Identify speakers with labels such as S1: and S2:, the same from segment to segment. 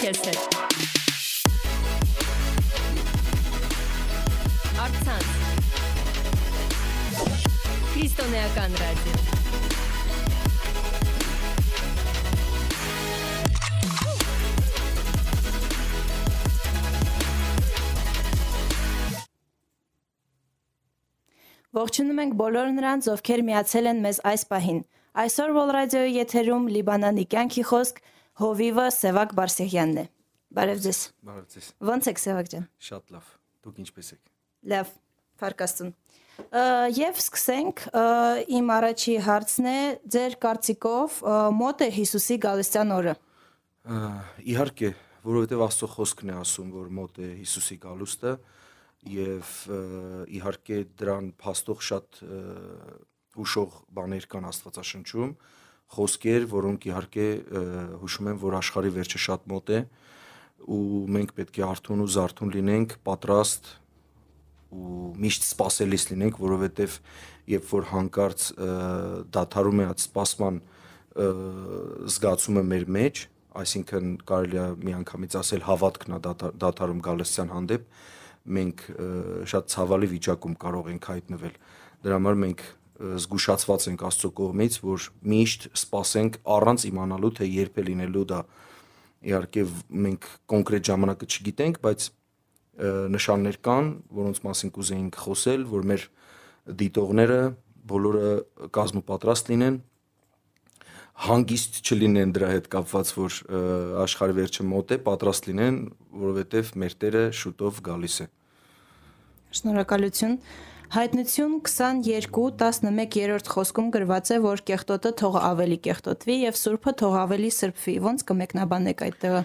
S1: Քեզ հետ։ Արցանց։ Քրիստոնեական ռադիո։
S2: Ողջունում ենք բոլոր նրանց, ովքեր միացել են մեզ այս պահին։ Այսօր Vol Radio-ի եթերում Լիբանանի կյանքի խոսք Հովիվը Սևակ Բարսեղյանն է։ Բարև ձեզ։
S3: Բարև ձեզ։
S2: Ոնց եք Սևակ ջան։
S3: Շատ լավ։ Դուք ինչպե՞ս եք։
S2: Լավ, Փարքաստուն։ Եվ սկսենք իմ առաջի հարցն է ձեր կարծիքով մոտ է Հիսուսի գալստյան օրը։
S3: Իհարկե, որովհետև Աստծո խոսքն է ասում, որ մոտ է Հիսուսի գալուստը եւ իհարկե դրան փաստող շատ հուշող բաներ կան Աստվածաշնչում, խոսքեր, որոնք իհարկե հուշում եմ, որ աշխարի վերջը շատ մոտ է ու մենք պետք է արթուն ու զարթուն լինենք, պատրաստ ու միշտ սпасելիս լինենք, որովհետև երբ որ հանկարծ դադարում է այդ սпасման զգացումը մեր մեջ, այսինքն կարելի է միանգամից ասել հավատքն է դադարում գալստյան հանդեպ, մենք շատ ցավալի վիճակում կարող ենք հայտնվել։ Դրա համար մենք զգուշացված ենք Աստծո կողմից, որ միշտ սпасենք առանց իմանալու թե երբ է լինելու դա։ Իհարկե մենք կոնկրետ ժամանակը չգիտենք, բայց նշաններ կան, որոնց մասին կուզեինք խոսել, որ մեր դիտողները բոլորը կազմոպատրաստ լինեն հանգիստ չլինեն դրա հետ կապված, որ աշխարհի վերջը մոտ է, պատրաստ լինեն, որովհետև մեր Տերը շուտով գալիս է։
S2: Շնորհակալություն։ Հայտնություն 22:11-րդ խոսքում գրված է, որ կեղտոտը թող ավելի կեղտոտվի եւ սուրբը թող ավելի սրբվի։ Ոնց կմեկնաբանեք այդ տեղը։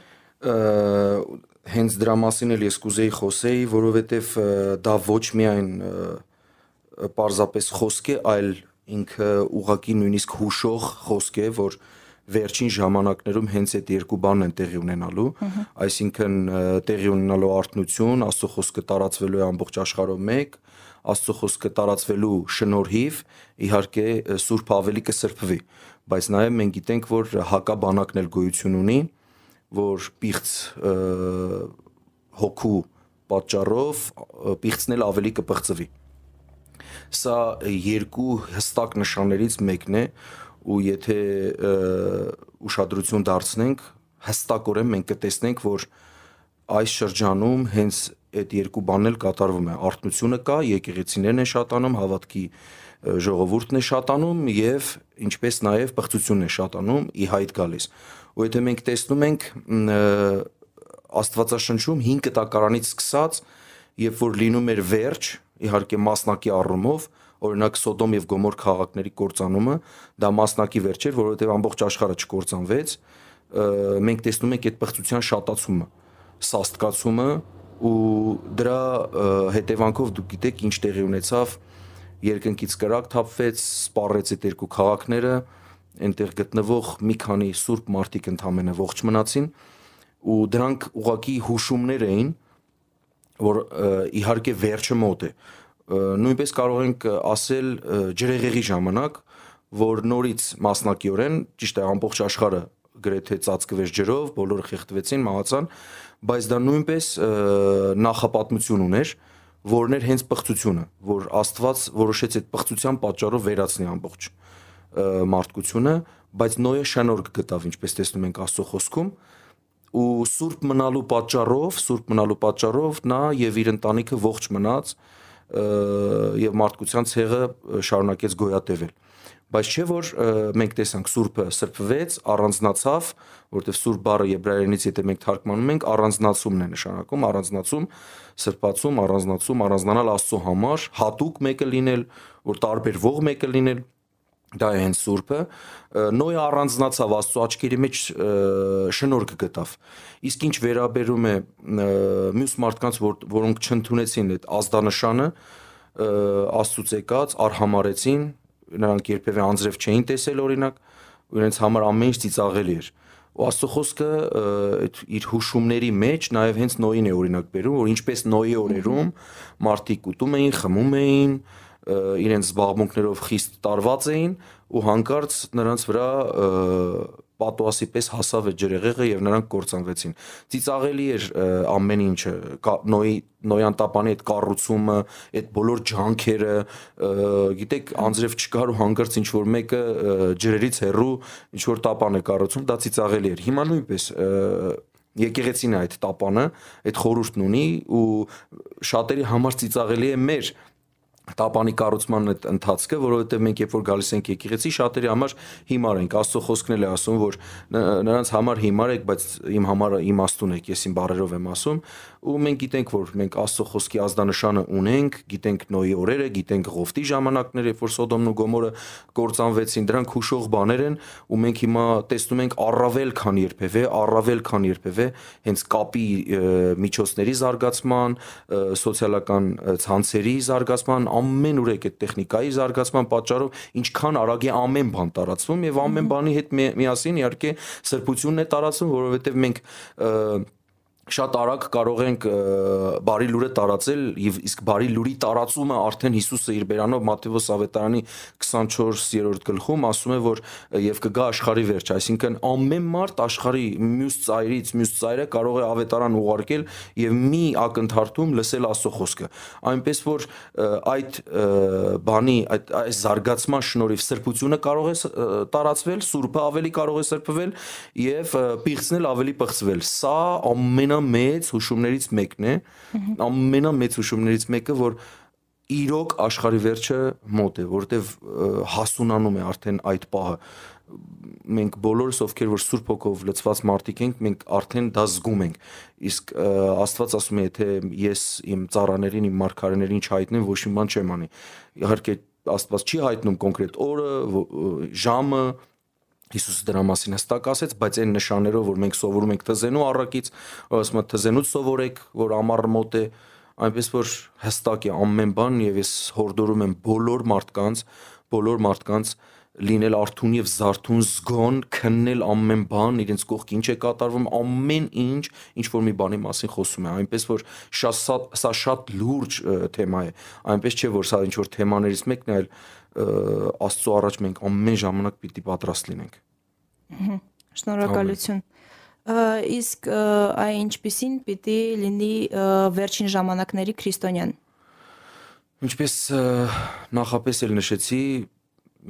S3: Հենց դրա մասին էլ ես կուզեի խոսեի, որովհետեւ դա ոչ միայն պարզապես խոսք է, այլ ինքը ուղակի նույնիսկ հուշող խոսք է, որ վերջին ժամանակներում հենց այդ երկու բանն են տեղի ունենալու, այսինքն տեղի ունենալու արտնություն, Աստծո խոսքը տարածվելու է ամբողջ աշխարհով մեկ, Աստծո խոսքը տարածվելու շնորհիվ իհարկե Սուրբ ավելի կսրբվի, բայց նաև մենք գիտենք, որ հակաբանակն էլ գոյություն ունի, որ պիղծ հոգու պատճառով պիղծն էլ ավելի կպղծվի Սա երկու հստակ նշաններից մեկն է ու եթե ուշադրություն դարձնենք, հստակորեն մենք կտեսնենք, որ այս շրջանում հենց այդ երկու բանն էլ կատարվում է։ Արտնությունը կա, եկեղեցիներն են շատանում, հավատքի ժողովուրդն է շատանում եւ ինչպես նաեւ բխծությունն է շատանում ի հայտ գալիս։ Ու եթե մենք տեսնում ենք Աստվածաշնչում 5 տակարանից սկսած, երբ որ լինում էր վերջ, իհարկե մասնակի առումով, օրինակ Սոդոմ եւ Գոմոր քաղաքների կործանումը, դա մասնակի վերջ էր, որովհետեւ ամբողջ աշխարհը չկործանվեց, մենք տեսնում ենք այդ բխծության շատացումը, սաստկացումը ու դրա հետևանքով դուք գիտեք ինչ տեղի ունեցավ, երկնքից կրակ թափվեց, սպառեց այդ երկու քաղաքները, այնտեղ գտնվող մի քանի սուրբ մարդիկ ընդամենը ողջ մնացին ու դրանք ուղակի հուշումներ էին, որ իհարկե վերջը մոտ է նույնպես կարող ենք ասել ջրեղեղի ժամանակ որ նորից մասնակիորեն ճիշտ է ամբողջ աշխարհը գրեթե ծածկվեց ջրով բոլորը խեղդվեցին մահացան բայց դա նույնպես նախապատմություն ուներ որն էր հենց պղծությունը որ Աստված որոշեց այդ պղծության պատճառով վերացնի ամբողջ մարդկությունը բայց նոյը շնորհք գտավ ինչպես տեսնում ենք Աստծո խոսքում ու սուրբ մնալու պատճառով, սուրբ մնալու պատճառով նա եւ իր ընտանիքը ողջ մնաց եւ մարդկության ցեղը շարունակեց գոյատևել բայց չէ որ մենք տեսանք սուրբը սրբվեց, առանձնացավ, որտեղ սուրբ բառը եբրայերենից եթե մենք թարգմանում ենք, առանձնացումն է նշանակում, առանձնացում, սրբացում, առանձնացում, առանձնանալ Աստծո համար, հատուկ մեկը լինել, որ տարբերվող մեկը լինել դա է հենց սուրբը նոյ առանձնացավ աստծո աչքերի մեջ շնորհք գտավ իսկ ինչ վերաբերում է մյուս մարդկանց որ, որոնք չընդունեցին այդ ազդանշանը աստծուց եկած արհամարեցին նրանք երբևէ անձրև չէին տեսել օրինակ իրենց համար ամեն ինչ ծիծաղելի էր ու աստծո խոսքը այդ իր հուշումների մեջ նաև հենց նոյին է օրինակ բերում որ ինչպես նոյի օրերում մարդիկ ուտում էին խմում էին իրենց զբաղմունքներով խիստ տարված էին ու հանկարծ նրանց վրա պատուասի պես հասավ այդ ջրեղեղը եւ նրանք կործանվեցին։ Ծիծաղելի էր ամեն ինչը, նոյի նոյան տապանի այդ կառուցումը, այդ բոլոր ջանքերը, գիտեք, անձրև չկար ու հանգարց ինչ որ մեկը ջրերից հեռու ինչ որ տապան է կառուցում, դա ծիծաղելի էր։ Հիմա նույնպես եկեղեցին է այդ տապանը, այդ խորհուրդն ունի ու շատերի համար ծիծաղելի է մեր տապանի կառուցման այդ ընթացքը, որովհետև մենք երբ որ գալիս ենք եկեղեցի, շատերի համար հիմար ենք։ Աստծո խոսքն էլ է ասում, որ նրանց համար հիմար եք, բայց իմ համար իմաստուն եք, ես իմ բառերով եմ ասում, ու մենք գիտենք, որ մենք Աստծո խոսքի ազդանշանը ունենք, գիտենք Նոյի օրերը, գիտենք Ղովտի ժամանակները, երբ որ Սոդոմն ու Գոմորը կործանվեցին, դրանք հուշող բաներ են, ու մենք հիմա տեսնում ենք առավել քան երբևէ, առավել քան երբևէ հենց կապի միջոցների զարգացման, սոցիալական ցանցերի զարգացման, ամենուր եք այդ տեխնիկայի զարգացման պատճառով ինչքան արագ է ամեն բան տարածվում եւ ամեն բանի հետ մի- միասին իհարկե սրբությունն է տարածվում, որովհետեւ մենք ը, շատ արագ կարող ենք բարի լուրը տարածել եւ իսկ բարի լուրի տարածումը արդեն Հիսուսը իր բերանով Մատթեոս ավետարանի 24-րդ գլխում ասում է որ եւ կգա աշխարհի վերջ, այսինքն ամեն մարդ աշխարհի մյուս ծայրից մյուս ծայրը կարող է ավետարան ուղարկել եւ մի ակնթարթում լսել Աստծո խոսքը։ Այնպես որ այդ բանի այդ այս զարգացման շնորհիվ սրբությունը կարող է տարածվել, սուրբը ավելի կարող է սրբվել եւ ը, պիղծն էլ ավելի պղծվել։ Սա ամենամեծ հուշումներից մեկն է, ամենամեծ հուշումներից մեկը, որ իրոք աշխարհի վերջը մոտ է, որտեվ հասունանում է արդեն այդ պահը մենք բոլորս ովքեր որ Սուրբ ոգով լցված մարդիկ ենք, մենք արդեն դա զգում ենք։ Իսկ Աստված ասում է, եթե ես իմ ծառաներին, իմ մարգարեներին չհայտնեմ, ոչ մի բան չեմ անի։ Իհարկե Աստված չի հայտնում կոնկրետ օրը, ժամը, Հիսուսը դրա մասին հստակ ասեց, բայց այն նշաններով, որ մենք սովորում ենք թզենու առակից, ասում է թզենուց սովորեք, որ ամառը մոտ է, այնպես որ հստակ է ամեն բան եւ ես հորդորում եմ բոլոր մարդկանց, բոլոր մարդկանց լինել արթուն եւ զարթուն զգոն, քննել ամեն բան, իրենց կողք ինչ է կատարվում, ամեն ինչ, ինչ որ մի բանի մասին խոսում է, այնպես որ շատ սա, սա շատ լուրջ թեմա է, այնպես չէ որ սա ինչ որ թեմաներից մեկն է, այլ Աստծո առաջ մենք ամեն ժամանակ պիտի պատրաստ լինենք։
S2: Շնորհակալություն։ Ա, Իսկ այ ինչպիսին պիտի լինի վերջին ժամանակների քրիստոնյան։
S3: Ինչպես նախապես էլ նշեցի,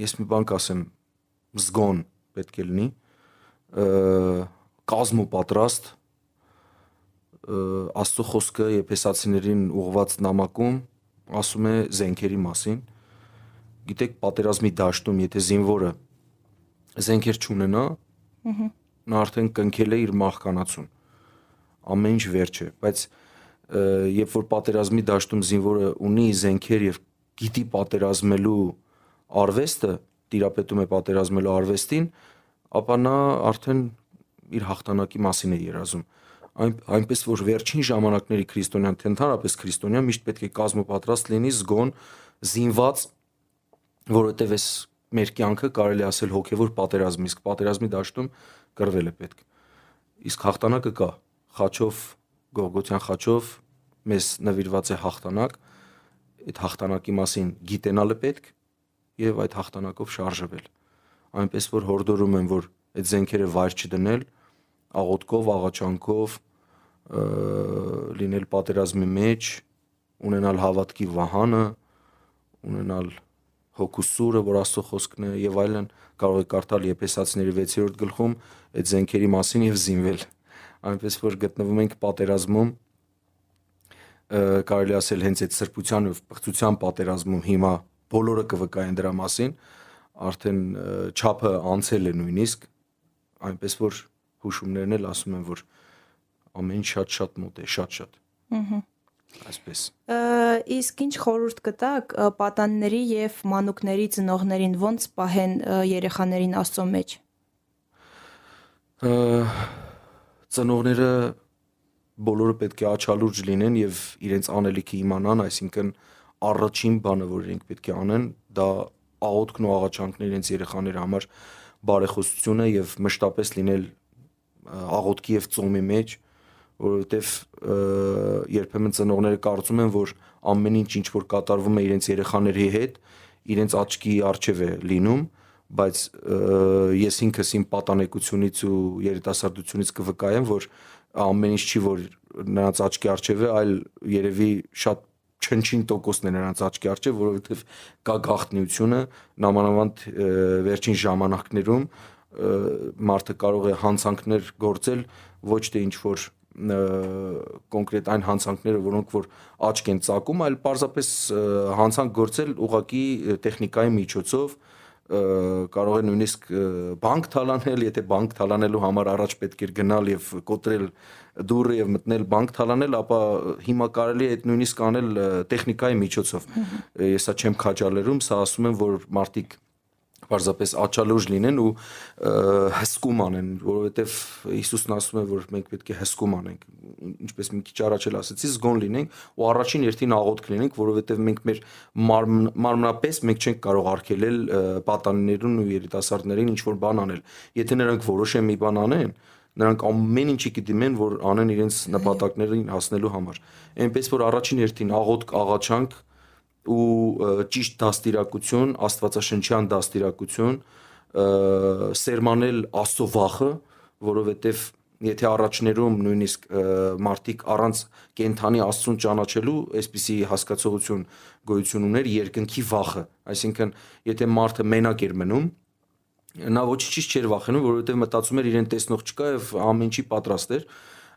S3: ես մի բան կասեմ, զգոն պետք է լինի, կազմ ու պատրաստ Աստծո խոսքը Եփեսացիներին ուղված նամակում ասում է զենքերի մասին։ Գիտեք, պատերազմի դաշտում, եթե զինվորը զենքեր չունենա, նա արդեն կնքել է իր մահկանացուն։ Ամեն ինչ վերջ է, բայց երբ որ պատերազմի դաշտում զինվորը ունի զենքեր եւ գիտի պատերազմելու արվեստը, տիրապետում է պատերազմելու արվեստին, ապա նա արդեն իր հաղթանակի մասին է երազում։ Այն այնպես որ վերջին ժամանակների քրիստոնյան, թե ընդհանրապես քրիստոնյան միշտ պետք է կազմապատրաստ լինի զգոն, զինված, որովհետև այս մեր կյանքը կարելի ասել հոգևոր պատերազմ, իսկ պատերազմի դաշտում կռվել է պետք։ Իսկ հաղթանակը կա։ Խաչով, Գողգոթյան խաչով մեզ նվիրված է հաղթանակ։ Այդ հաղթանակի մասին գիտենալը պետք եւ այդ հաղթանակով շարժվել։ Այնպես որ հորդորում եմ, որ այդ զենքերը վայր չդնել, աղոթքով, աղաչանքով լինել պատերազմի մեջ, ունենալ հավատքի վահանը, ունենալ հոգուսուրը, որ Աստծո խոսքն է եւ այլն, կարող եք կարդալ Եփեսացիների 6-րդ գլխում այդ զենքերի մասին եւ զինվել։ Այնպես որ գտնվում ենք պատերազմում կարելի ասել հենց այդ սրբության եւ պղծության պատերազմում հիմա բոլորը կվկայեն դրա մասին, արդեն ը, չափը անցել է նույնիսկ, այնպես որ հուշումներն էլ ասում են, որ ամեն ինչ շատ-շատ մոտ է, շատ-շատ։ Ահա։ Այսպես։
S2: Իսկ ինչ խորհուրդ կտակ պատանների եւ մանուկների ծնողներին ոնց պահեն երեխաներին Աստծո մեջ։
S3: ծնողները բոլորը պետք է աչալուրջ լինեն եւ իրենց անելիքը իմանան, այսինքն առաջին բանը, որ իրենք պետք է անեն, դա աղոթքն ու աղաչանքն իրենց երեխաների համար բարեխոսությունը եւ մշտապես լինել աղոթքի եւ ծոմի մեջ, որովհետեւ ա, երբեմն ծնողները կարծում են, որ ամեն ինչ ինչ որ կատարվում է իրենց երեխաների հետ, իրենց աչքի առջև է լինում, բայց ես ինքս իմ պատանեկությունից ու երիտասարդությունից կվկայեմ, որ ամեն ինչ չի որ նրանց աչքի առջև է, այլ երևի շատ չնչին տոկոսն է նրանց աչքի առջև, որովհետև կա գաղտնիությունը նամանավանդ վերջին ժամանակներում մարդը կարող է հանցանքներ գործել ոչ թե ինչ որ կոնկրետ այն հանցանքները, որոնք որ աչք են ծակում, այլ պարզապես հանցանք գործել ուղակի տեխնիկայի միջոցով կարող է նույնիսկ բանկ թալանել, եթե բանկ թալանելու համար առաջ պետք էր գնալ եւ կոտրել դուռը եւ մտնել բանկ թալանել, ապա հիմա կարելի է այդ նույնիսկ անել տեխնիկայի միջոցով։ Ես սա չեմ քաջալերում, սա ասում եմ, որ մարդիկ պարզապես աչալուժ լինեն ու հսկում անեն, որովհետև Հիսուսն ասում է, որ մենք պետք է հսկում անենք, ինչպես մի քիչ առաջ էլ ասեցի, զգոն լինենք ու առաջին երթին աղոթք լինենք, որովհետև մենք մեր մարմն, մարմնապես մենք չենք կարող արգելել ը, պատանիներին ու երիտասարդներին ինչ որ բան անել։ Եթե նրանք որոշեն մի բան անեն, նրանք ամեն ինչի կդիմեն, որ անեն իրենց նպատակներին հասնելու համար։ Էնպես որ առաջին երթին աղոթք, աղաչանք ու ճիշտ դաստիարակություն, աստվածաշնչյան դաստիարակություն, սերմանել Աստծո վախը, որովհետև եթե առաջներում նույնիսկ մարդիկ առանց կենթանի Աստծուն ճանաչելու այսպիսի հասկացողություն գոյություն ուներ երկնքի վախը, այսինքն եթե մարդը մենակ էր մնում, նա ոչինչից չէր վախենում, որովհետև մտածում էր իրեն տեսնող չկա եւ ամեն ինչի պատրաստ էր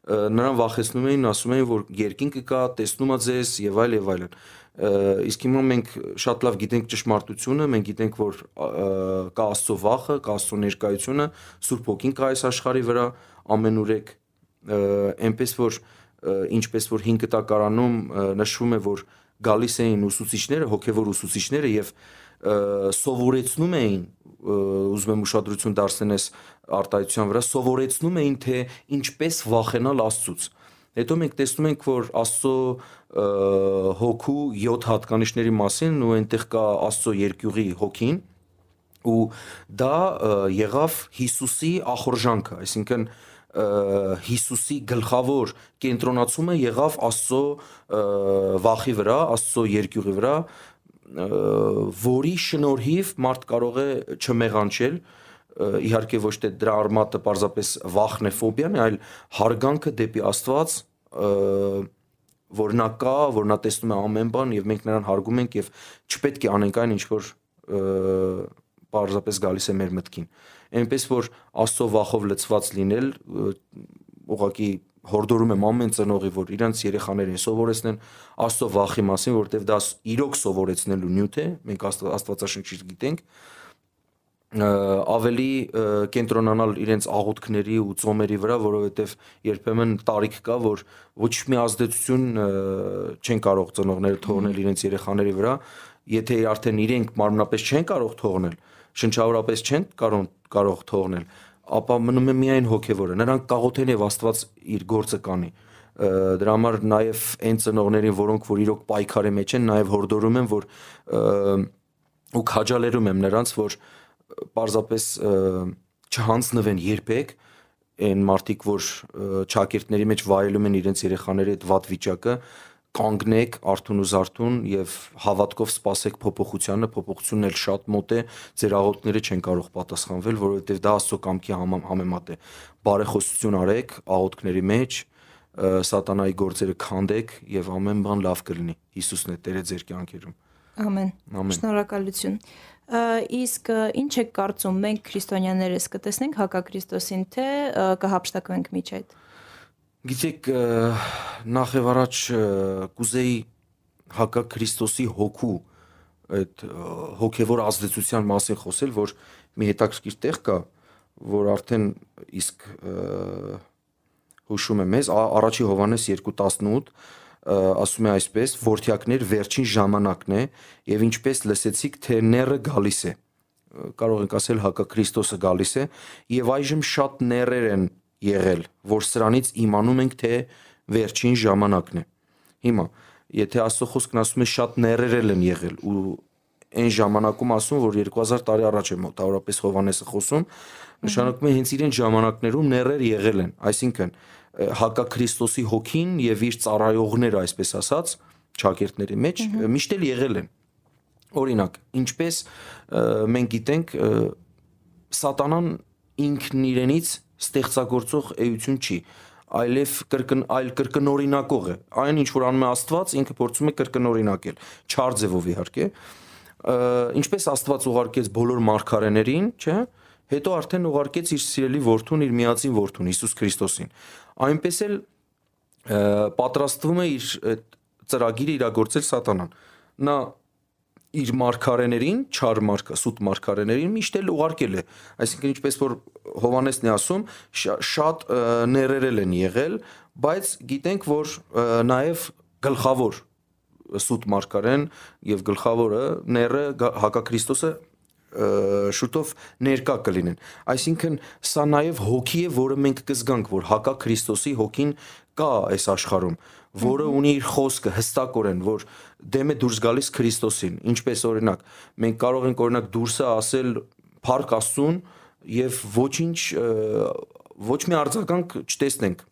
S3: նրան վախեցնում էին, ասում էին, որ երկինքը կա, տեսնում է ձեզ եւ այլ եւ այլն։ Իսկ հիմա մենք շատ լավ գիտենք ճշմարտությունը, մենք գիտենք, որ կա Աստծո վախը, կա Աստծո ներկայությունը, Սուրբ ոգին կա այս աշխարհի վրա ամենուրեք, այնպես որ ինչպես որ 5 տակարանում նշվում է, որ գալիս էին ուսուցիչները, հոգևոր ուսուցիչները եւ սովորեցնում էին ուզում եմ ուշադրություն դարձնել այս արտահայտության վրա, սովորեցնում էին թե ինչպես վախենալ Աստծուց։ Հետո մենք տեսնում ենք, որ Աստծո հոգու 7 հատկանիշների մասին ու այնտեղ կա Աստծո երկյուղի հոգին ու դա եղավ Հիսուսի ախորժանքը, այսինքն Հիսուսի գլխավոր կենտրոնացումը եղավ Աստծո վախի վրա, Աստծո երկյուղի վրա, որի շնորհիվ մարդ կարող է չմեղանչել իհարկե ոչ թե դրա արմատը պարզապես վախն է, ֆոբիան է, այլ հարգանքը դեպի Աստված, որ նա կա, որ նա տեսնում է ամեն բան եւ մենք նրան հարգում ենք եւ չպետք է անենք այն ինչ որ պարզապես գալիս է մեր մտքին։ Այնպես որ Աստծո վախով լցված լինել ուղղակի հորդորում եմ ամեն ծնողի, որ իրանց երեխաներին սովորեցնեն Աստծո վախի մասին, որովհետև դա իրոք սովորեցնելու նյութ է, մենք Աստված- Աստվածաշնչից գիտենք, ավելի կենտրոնանալ իրենց աղոթքների ու ծոմերի վրա, որովհետև երբեմն տարիք կա, որ ոչ մի ազդեցություն չեն կարող ծնողները թողնել իրենց երեխաների վրա, եթե արդեն իրենք մարմնապես չեն կարող թողնել, շնչավորապես չեն կարող կարող թողնել, ապա մնում է միայն հոգևորը։ Նրանք կաղոթեն եւ Աստված իր գործը կանի։ Դրա համար նաև այն ծնողներին, որոնք որ իրոք պայքարի մեջ են, նաև հորդորում եմ, որ ու քաջալերում եմ նրանց, որ պարզապես չհանձնվեն երբեք այն մարդիկ, որ ճակերտների մեջ վայելում են իրենց երեխաների այդ վատ վիճակը, կանգնեք Արթուն ու Զարթուն եւ հավատքով սպասեք փոփոխությանը, փոփոխությունն էլ շատ մոտ է, ձեր աղոթքները չեն կարող պատասխանվել, որովհետեւ դա Աստծո կամքի համեմատ է։ Բարեխոսություն արեք աղոթքների մեջ, սատանայի գործերը քանդեք եւ ամեն բան լավ կլինի։ Հիսուսն է Տերը ձեր կյանքերում։
S2: Ամեն։ Շնորհակալություն։ Իսկ ինչ եք կարծում մենք քրիստոնյաներս կտեսնենք հակակրիստոսին, թե կհապշտակվենք միջ այդ։
S3: Ա, Գիտեք, նախ եւ առաջ կուզեի հակա Քրիստոսի հոգու այդ հոգևոր ազդեցության մասին խոսել, որ մի հետաքրքիր տեղ կա, որ արդեն իսկ հուշում եմ մեզ առաջի Հովանես 2:18 ը, ասում է այսպես. «Որդյակներ վերջին ժամանակն է, եւ ինչպես լսեցիք, թե ները գալիս է»։ կարող ենք ասել հակա Քրիստոսը գալիս է եւ այժմ շատ ներեր են եղել, որ սրանից իմանում ենք, թե վերջին ժամանակն է։ Հիմա, եթե Աստծո խոսքն ասում է շատ ներերել են եղել ու այն ժամանակում ասում որ 2000 տարի առաջ է մոտավորապես Հովանեսը խոսում, նշանակում է հենց իրեն ժամանակներում ներեր եղել են, այսինքն ը, հակա Քրիստոսի հոգին եւ իր ծառայողները, այսպես ասած, ճակերտների մեջ միշտ էլ եղել են Օրինակ, ինչպես մենք գիտենք, սատանան ինքն իրենից ստեղծագործող էություն չի, այլև կրկն այլ կրկնօրինակող է։ Այն ինչ որ անում է Աստված, ինքը փորձում է կրկնօրինակել, չար ձևով իհարկե։ Ինչպես Աստված ուղարկեց բոլոր մարգարեներին, չէ՞, հետո արդեն ուղարկեց իր սիրելի որդուն, իր միածին որդուն Հիսուս Քրիստոսին։ Այնպես էլ պատրաստվում է իր ծրագիրը իրագործել սատանան։ Նա իր մարգարեներին, չար մարգա, սուտ մարգարեներին միշտ էլ ուղարկել է։ Այսինքն ինչպես որ Հովանեսն է ասում, շա- շատ ներերել են եղել, բայց գիտենք որ նաև գլխավոր սուտ մարգարեն եւ գլխավորը ները գա- հակաքրիստոսը ը, շուտով ներկա կլինեն։ Այսինքն սա նաև հոգի է, որը մենք կզգանք, որ հակա Քրիստոսի հոգին կա այս աշխարհում, որը ունի իր խոսքը հստակորեն, որ դեմ է դուրս գալիս Քրիստոսին։ Ինչպես օրինակ, մենք կարող ենք օրինակ դուրսը ասել Փառք Աստծուն եւ ոչինչ ոչ մի արձագանք չտեսնենք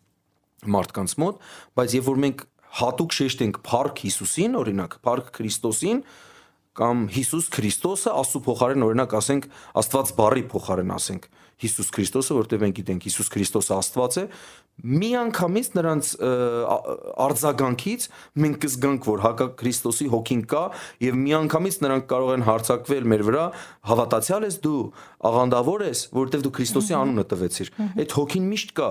S3: մարդկանց մոտ, բայց երբ որ մենք հատուկ շեշտենք Փառք Հիսուսին, օրինակ, Փառք Քրիստոսին, կամ Հիսուս Քրիստոսը Աստծո փոխարեն օրինակ ասենք Աստված բարի փոխարեն ասենք Հիսուս Քրիստոսը, որտեղ մենք գիտենք Հիսուս Քրիստոսը Աստված է, միանգամից նրանց ա- արձագանքից մենք կզգանք, որ հակա Քրիստոսի հոգին կա եւ միանգամից նրանք կարող են հարցակվել մեր վրա, հավատացյալ ես դու, աղանդավոր ես, որովհետեւ դու Քրիստոսի անունը տվեցիր։ Այդ հոգին միշտ կա,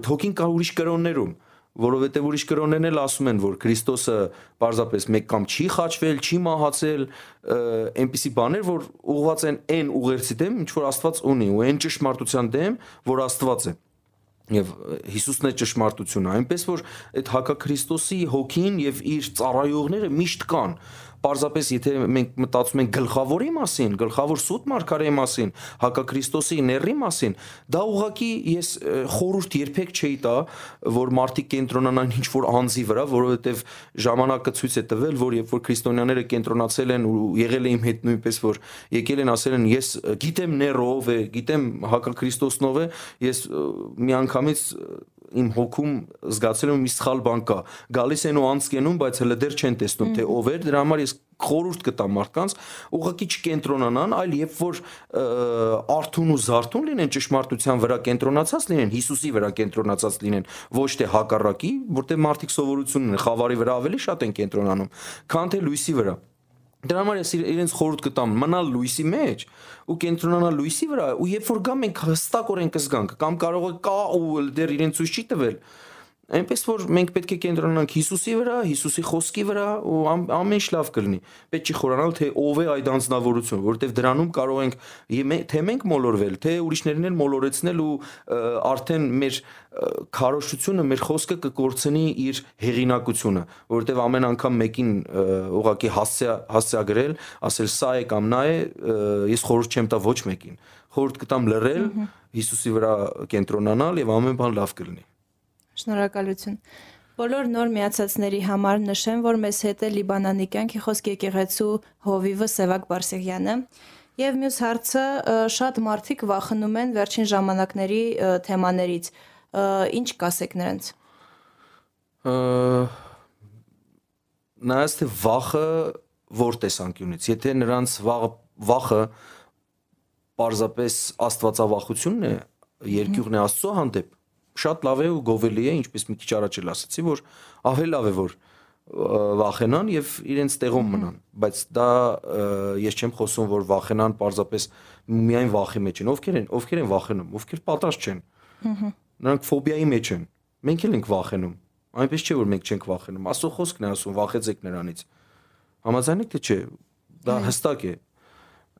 S3: այդ հոգին կա ուրիշ կրոններում որովհետև ուրիշ կրոններն էլ ասում են, որ Քրիստոսը պարզապես մեկ կամ չի խաչվել, չի մահացել, այնպիսի բաներ, որ ուղղված են այն ուղերձի դեմ, ինչ որ Աստված ունի, ու այն ճշմարտության դեմ, որ Աստված է եւ Հիսուսն է ճշմարտությունը այնպես որ այդ հակաքրիստոսի հոգին եւ իր ծառայողները միշտ կան Պարզապես եթե մենք մտածում ենք գլխավորի մասին, գլխավոր սուտ մարգարեի մասին, հակաքրիստոսի ների մասին, դա ուղղակի ես ը, խորհուրդ երբեք չէի տա, որ մարդիկ կենտրոնանան ինչ որ անձի վրա, որովհետև ժամանակը ցույց է տվել, որ երբ որ քրիստոնյաները կենտրոնացել են ու եղել է իմ հետ նույնպես որ եկել են ասել են ես գիտեմ ներով է, գիտեմ հակաքրիստոսնով է, ես միանգամից իմ հոգում զգացել եմ մի սխալ բան կա։ Գալիս են ու անցկենում, բայց հələ դեռ չեն տեսնում թե ով է։ Դրա համար ես խորհուրդ կտամ մարդկանց ուղղակի չկենտրոնանան, այլ երբ որ արթուն ու զարթուն լինեն ճշմարտության վրա կենտրոնացած լինեն, Հիսուսի վրա կենտրոնացած լինեն, ոչ թե հակառակի, որտեղ մարդիկ սովորություն ունեն, խավարի վրա ավելի շատ են կենտրոնանում, քան թե լույսի վրա։ Դրա համար ես իր- իրենց խորհուրդ կտամ մնալ լույսի մեջ ու կենտրոնանալ լույսի վրա ու երբ որ գա մենք հստակորեն կզգանք կամ կարող է կա ու դեռ իրեն ցույց չի տվել այնպես որ մենք պետք է կենտրոնանանք Հիսուսի վրա, Հիսուսի խոսքի վրա ու ամ- ամեն ինչ լավ կլինի։ Պետք չի խորանալ թե ով է այդ անձնավորությունը, որովհետև դրանում կարող ենք թե մենք մոլորվել, թե ուրիշներն էլ մոլորեցնել ու արդեն մեր քարոշությունը, մեր խոսքը կկորցնի իր հեղինակությունը, որովհետև ամեն անգամ մեկին ը, ուղղակի հասցա հասցեագրել, ասել սա է կամ նա է, ես խորհուրդ չեմ տա ոչ մեկին։ Խորհուրդ կտամ լռել, Հիսուսի վրա կենտրոնանալ եւ ամեն բան լավ կլինի։
S2: Շնորհակալություն։ Բոլոր նոր միացածների համար նշեմ, որ մեզ հետ է Լիբանանի կյանքի խոսք եկեղեցու Հովիվը Սևակ Բարսեղյանը։ Եվ մյուս հարցը շատ մարդիկ վախենում են վերջին ժամանակների թեմաներից։ Ինչ կասեք նրանց։
S3: նայած թե վախը որ տեսանկյունից եթե նրանց վախը պարզապես աստվածավախությունն է երկյուղն է աստծո հանդեպ շատ լավ է ու գովելի է ինչպես մի քիչ առաջ էլ ասացի որ ավելի լավ է որ վախենան եւ իրենց տեղում մնան բայց դա ես չեմ խոսում որ վախենան պարզապես միայն վախի մեջ են ովքեր են ովքեր են վախենում ովքեր պատրաստ չեն նրանք ֆոբիայի մեջ են մենք էլ ենք վախենում այնպես չէ որ մենք չենք վախենում աստծո խոսքն է ասում վախեցեք նրանից համաձայնեք թե չէ դա հստակ է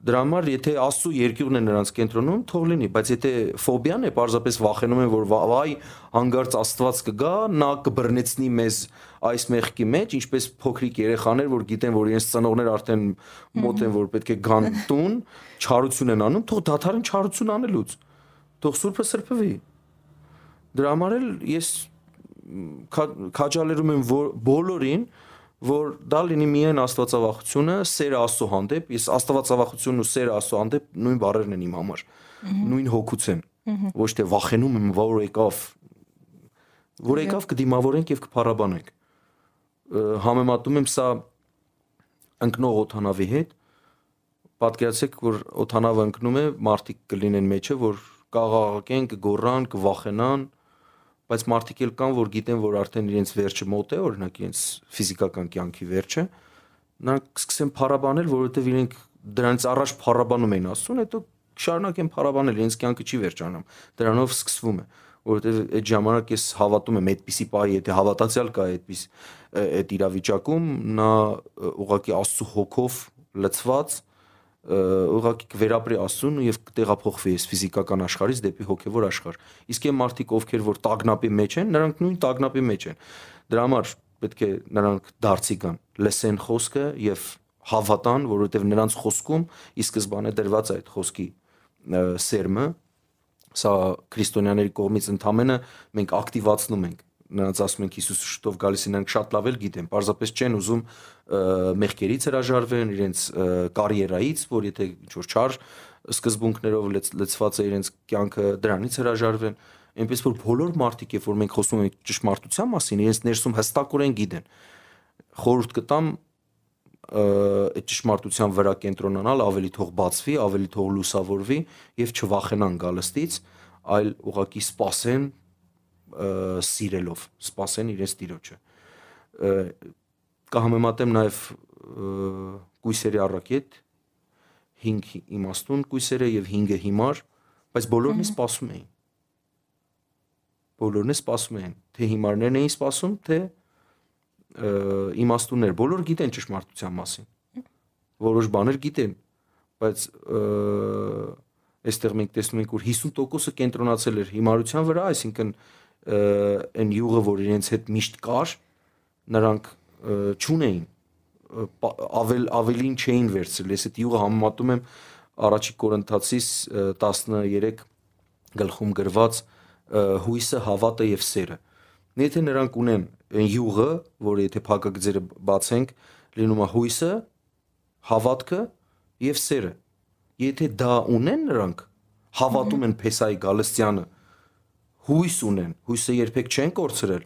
S3: դրա համար եթե աստծո երկյուղն է նրանց կենտրոնում թող լինի բայց եթե ֆոբիան է parzapes վախենում են որ վա- վայ հանգարց աստված կգա նա կբռնեցնի մեզ այս մեղքի մեջ ինչպես փոքրիկ երեխաներ որ գիտեն որ իրենց ծնողներ արդեն մոտ են որ պետք է գան տուն չարություն են անում թող դադարեն չարություն անելուց թող սուրբը սրբվի Դրա համար էլ ես քա- քաջալերում եմ որ բոլորին որ դա լինի միայն աստվածավախությունը, սերը Աստծո հանդեպ, ես աստվածավախությունն ու սերը Աստծո հանդեպ նույն բառերն են իմ համար։ Նույն հոգուց են։ Ոչ թե վախենում եմ, որ եկավ։ Որ եկավ կդիմավորենք եւ կփառաբանենք։ Համեմատում եմ սա ընկնող օթանավի հետ պատկերացեք որ օթանավը ընկնում է մարդիկ կլինեն մեջը որ կաղաղակեն կգոռան կվախենան բայց մարդիկ էլ կան որ գիտեն որ արդեն իրենց վերջը մոտ է օրինակ իրենց ֆիզիկական կյանքի վերջը նրանք սկսեն փառաբանել որովհետև իրենք դրանից առաջ փառաբանում էին աստծուն հետո շարունակեն փառաբանել իրենց կյանքը չի վերջանում դրանով սկսվում է որովհետև այդ ժամանակ ես հավատում եմ այդպիսի պահի եթե հավատացյալ կա այդպես այդ իրավիճակում նա ուղղակի աստծո հոգով լցված ուղղակի կվերապրի աստծուն եւ կտեղափոխվի այս ֆիզիկական աշխարհից դեպի հոգեվոր աշխարհ իսկ այն մարդիկ ովքեր որ տագնապի մեջ են նրանք նույն տագնապի մեջ են դրա համար պետք է նրանք դարձի գան լսեն խոսքը եւ հավատան որովհետեւ նրանց խոսքում ի սկզբանե դրված է այդ խոսքի սերմը սա քրիստոնյաների կողմից ընդամենը մենք ակտիվացնում ենք նրանց ասում ենք Հիսուսի շուտով գալիս են, նրանք շատ լավ էլ գիտեն, պարզապես չեն ուզում մեղքերից հրաժարվեն, իրենց կարիերայից, որ եթե ինչ որ չար սկզբունքներով լծված է իրենց կյանքը, դրանից հրաժարվեն։ Այնպես որ բոլոր մարդիկ, երբ որ մենք խոսում ենք ճշմարտության մասին, իրենց ներսում հստակորեն գիտեն։ Խորհուրդ կտամ այդ ճշմարտության վրա կենտրոնանալ, ավելի թող բացվի, ավելի թող լուսավորվի եւ չվախենան գալստից, այլ ուղակի սпасեն սիրելով, սпасեն իրենց տիրոջը։ Կհամեմատեմ նաև կույսերի առակետ 5 իմաստուն կույսերը եւ 5-ը հիմար, բայց բոլորն է սпасում էին։ Բոլորն է սпасում էին, թե հիմարներն էին սпасում, թե իմաստուններ, բոլոր գիտեն ճշմարտության մասին։ Որոշ բաներ գիտեն, բայց այստեղ մենք տեսնում ենք որ 50%-ը կենտրոնացել էր հիմարության վրա, այսինքն այն յուղը, որ իրենց հետ միշտ կար, նրանք չունեին ավել ավելին չէին վերցրել։ Ես այդ յուղը համեմատում եմ առաջի Կորինթացիս 13 գլխում գրված հույսը, հավատը եւ սերը։ Եթե նրանք ունեն յուղը, որը եթե փակագծերը բացենք, լինում է հույսը, հավատքը եւ սերը։ Եթե դա ունեն նրանք, հավատում են Փեսայի Գալստյանը, հույս ունեն, հույսը երբեք չեն կորցրել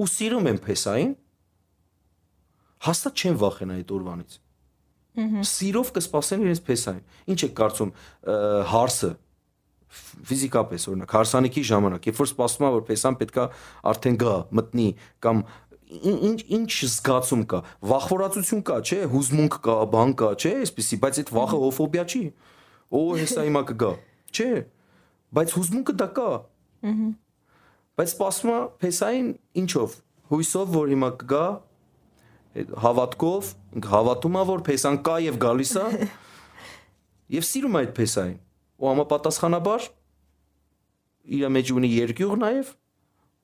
S3: ու սիրում են Փեսային, հաստատ չեն վախենա այդ օրվանից։ Սիրով կսպասեն իրենց Փեսային։ Ինչ է կարծում հարսը ֆիզիկապես օրինակ հարսանիքի ժամանակ, երբ որ սպասում ա որ պեսան պետքա արդեն գա, մտնի կամ ինչ ինչ զգացում կա, վախվորացություն կա, չէ, հուզմունք կա, բան կա, չէ, այսպեսի, բայց այդ վախը հոֆոբիա չի։ Օ, հեսա հիմա կգա, չէ։ Բայց հուզմունքը դա կա։ Ահա։ Բայց սպասում ա փեսային ինչով, հույսով, որ հիմա կգա, հավատքով, հավատում ա որ փեսան կա եւ գալիս է։ Եվ սիրում այդ փեսային ու համապատասխանաբար իր մեջ ունի երկյուղ նաև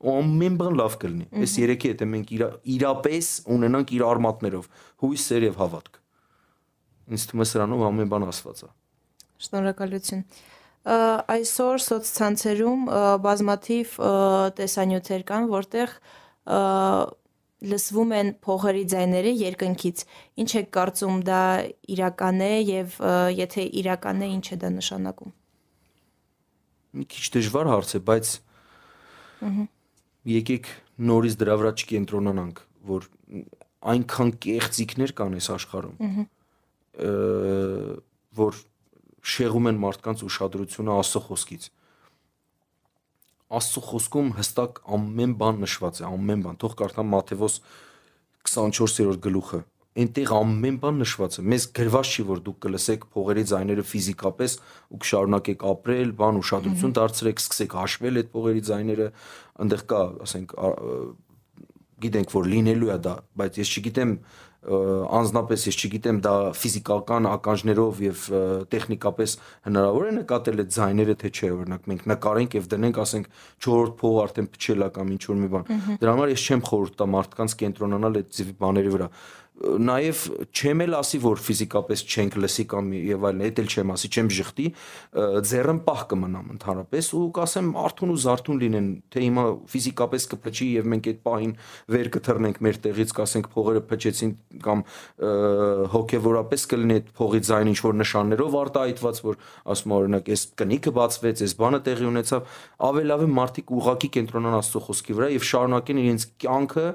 S3: ու ամեն բան լավ կլինի։ Այս երեքի հետ մենք իրա, իրապես ունենանք իր արմատներով հույս, սեր եւ հավատք։ Ինձ թվում է սրանով ամեն բան ասված է։
S2: Շնորհակալություն այսօր սոցցանցերում բազմաթիվ տեսանյութեր կան, որտեղ լսվում են փողերի ձայները երկնքից։ Ինչ է կարծում դա իրական է եւ եթե իրական է, ինչ է դա նշանակում։
S3: Մի քիչ դժվար հարց է, բայց եկեք նորից դրա վրա չկենտրոնանանք, որ այնքան կեղծիքներ կան այս աշխարհում։ որ շեղում են մարդկանց ուշադրությունը Աստծո խոսքից։ Աստծո խոսքում հստակ ամեն բան նշված է, ամեն բան։ Թող կարդամ Մատթեոս 24-րդ գլուխը։ Այնտեղ ամեն բան նշված է։ Մեզ գրված չի, որ դուք կլսեք փողերի ձայները ֆիզիկապես ու կշարունակեք ապրել, բան ուշադրություն դարձրեք, սկսեք հաշվել այդ փողերի ձայները։ Այնտեղ կա, ասենք, գիտենք, որ լինելու է դա, բայց ես չգիտեմ անznապես ես չգիտեմ դա ֆիզիկական ականջներով եւ տեխնիկապես հնարավոր է նկատել այդ ձայները թե չէ օրինակ մենք նկարենք եւ դնենք ասենք 4-րդ փող արդեն փչելա կամ ինչ որ մի բան դրա համար ես չեմ խորհուրդ տա մարդկանց կենտրոնանալ այդ բաների վրա նաև չեմ էլ ասի որ ֆիզիկապես չենք լսի կամ եւ այլն, դա էլ չեմ ասի, չեմ ժխտի, ձեռն պահ կմնամ ընդհանրապես ու կասեմ արթուն ու զարթուն լինեն, թե հիմա ֆիզիկապես կփչի եւ մենք այդ պահին վեր կթռնենք մեր տեղից, կասենք փողերը փչեցին կամ հոգեվորապես կլինի այդ փողի ձայն ինչ որ նշաններով արտահայտված, որ ասում օրինակ, այս կնիքը բացվեց, այս բանը տեղի ունեցավ, ավելավ է մարդիկ ուղակի կենտրոնան Աստծո խոսքի վրա եւ շարունակեն իրենց կյանքը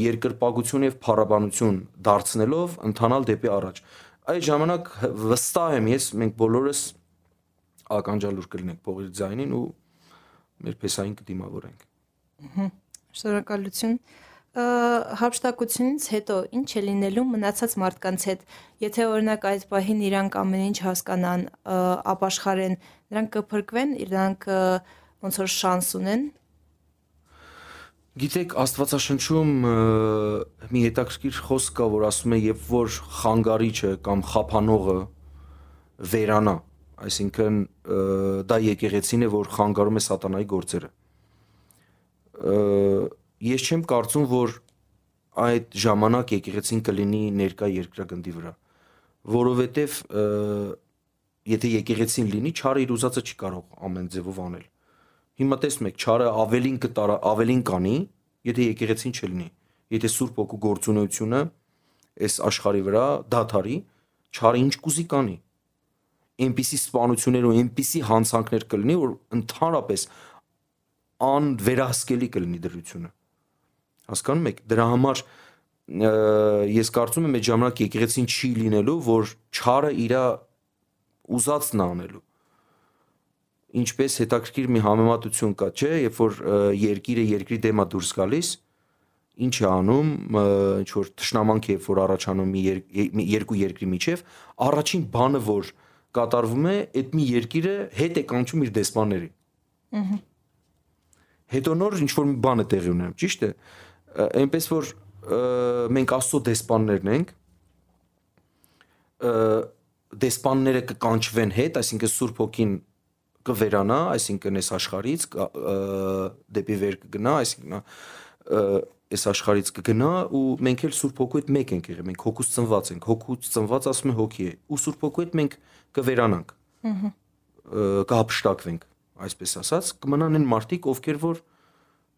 S3: երկրպագություն եւ փառաբանություն դարձնելով ընթանալ դեպի առաջ։ Այդ ժամանակ վստահ եմ ես մենք բոլորս ականջալուր կլինենք փողի ձայնին ու մեր փեսային կդիմավորենք։
S2: Շնորհակալություն։ Ա, Հապշտակությունից հետո ինչ է լինելու մնացած մարդկանց հետ, եթե օրինակ այդ պահին իրանք ամեն ինչ հասկանան, ապաշխարեն, նրանք կփրկվեն, իրանք ոնց որ շանս ունեն։
S3: Գիտեք, Աստվածաշնչում մի հետաքրքիր խոսք կա, որ ասում է, երբ որ խանգարիչը կամ խափանողը վերանա, այսինքն դա եկեղեցին է, որ խանգարում է սատանայի գործերը։ Ես չեմ կարծում, որ այդ ժամանակ եկեղեցին կլինի ներկա երկրագնդի վրա, որովհետև եթե եկեղեցին լինի, չարը իր ուզածը չի կարող ամեն ձևով անել։ Հիմա տեսնում եք, չարը ավելին կտարա, ավելին կանի, եթե եկեղեցին չլինի։ Եթե Սուրբ Օգու գործունեությունը այս աշխարհի վրա դաթարի, չարը ինչ կուզի կանի։ Այնպիսի սպանություններ ու այնպիսի հանցանքներ կլինի, որ ընդհանրապես անվերահսկելի կլինի դրությունը։ Հասկանում եք, դրա համար ես կարծում եմ այդ ժամանակ եկեղեցին չի լինելու, որ չարը իրա ուզածն անելու ինչպես հետաքրքիր մի համեմատություն կա, չէ, երբ որ երկիրը երկրի դեմա դուրս գալիս, ինչ է անում, ինչ որ ճշնամանք է, երբ որ առաջանում մի, եր, մի երկու երկրի միջև, առաջին բանը, որ կատարվում է, այդ մի երկիրը հետ է կանչում իր դեսպաններին։ Հետո նոր ինչ որ մի բան է տեղի ունենում, ճիշտ է։ Ը, Այնպես որ մենք Աստծո դեսպաններն ենք, դեսպանները կկանչվեն հետ, այսինքն Սուրբ Հոգին կվերանա, այսինքն այս աշխարից դեպի վեր կգնա, այսինքն այս աշխարից կգնա ու մենք էլ Սուրբ Հոգու հետ մեկ ենք եղել, մենք հոգուց ծնված ենք, հոգուց ծնված ասում է հոգի է, ու Սուրբ Հոգու հետ մենք կվերանանք։ ը, կհապշտակվենք, այսպես ասած, կմնան այն մարդիկ, ովքեր որ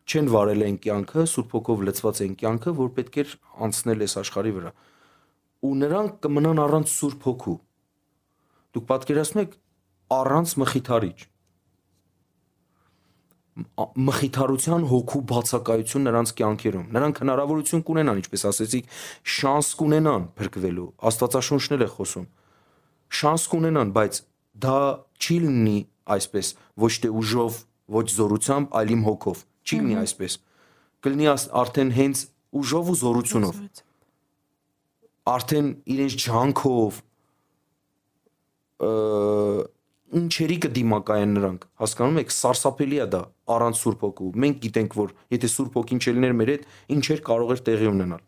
S3: չեն վարել այն կյանքը, Սուրբ Հոգով լցված այն կյանքը, որ պետք էր անցնել այս աշխարհի վրա։ Ու նրանք կմնան առանց Սուրբ Հոգու։ Դուք պատկերացնում եք առանց մխիթարիչ մխիթարության հոգու բացակայություն նրանց կյանքերում։ Նրանք հնարավորություն կունենան, ինչպես ասեցիք, շանս կունենան փրկվելու։ Աստվածաշունչն էլ է խոսում։ Շանս կունենան, բայց դա չի լինի այսպես, ոչ թե ուժով, ոչ զորությամբ, այլ իմ հոգով։ Չի լինի այսպես։ Կլինի արդեն հենց ուժով ու զորությունով արդեն իրենց ջանքով ինչերի կդիմակայեն նրանք հասկանում եք սարսափելի է դա առանց Սուրբ Հոգու մենք գիտենք որ եթե Սուրբ Հոգին չլիներ մեր հետ ինչեր կարող էր տեղի ունենալ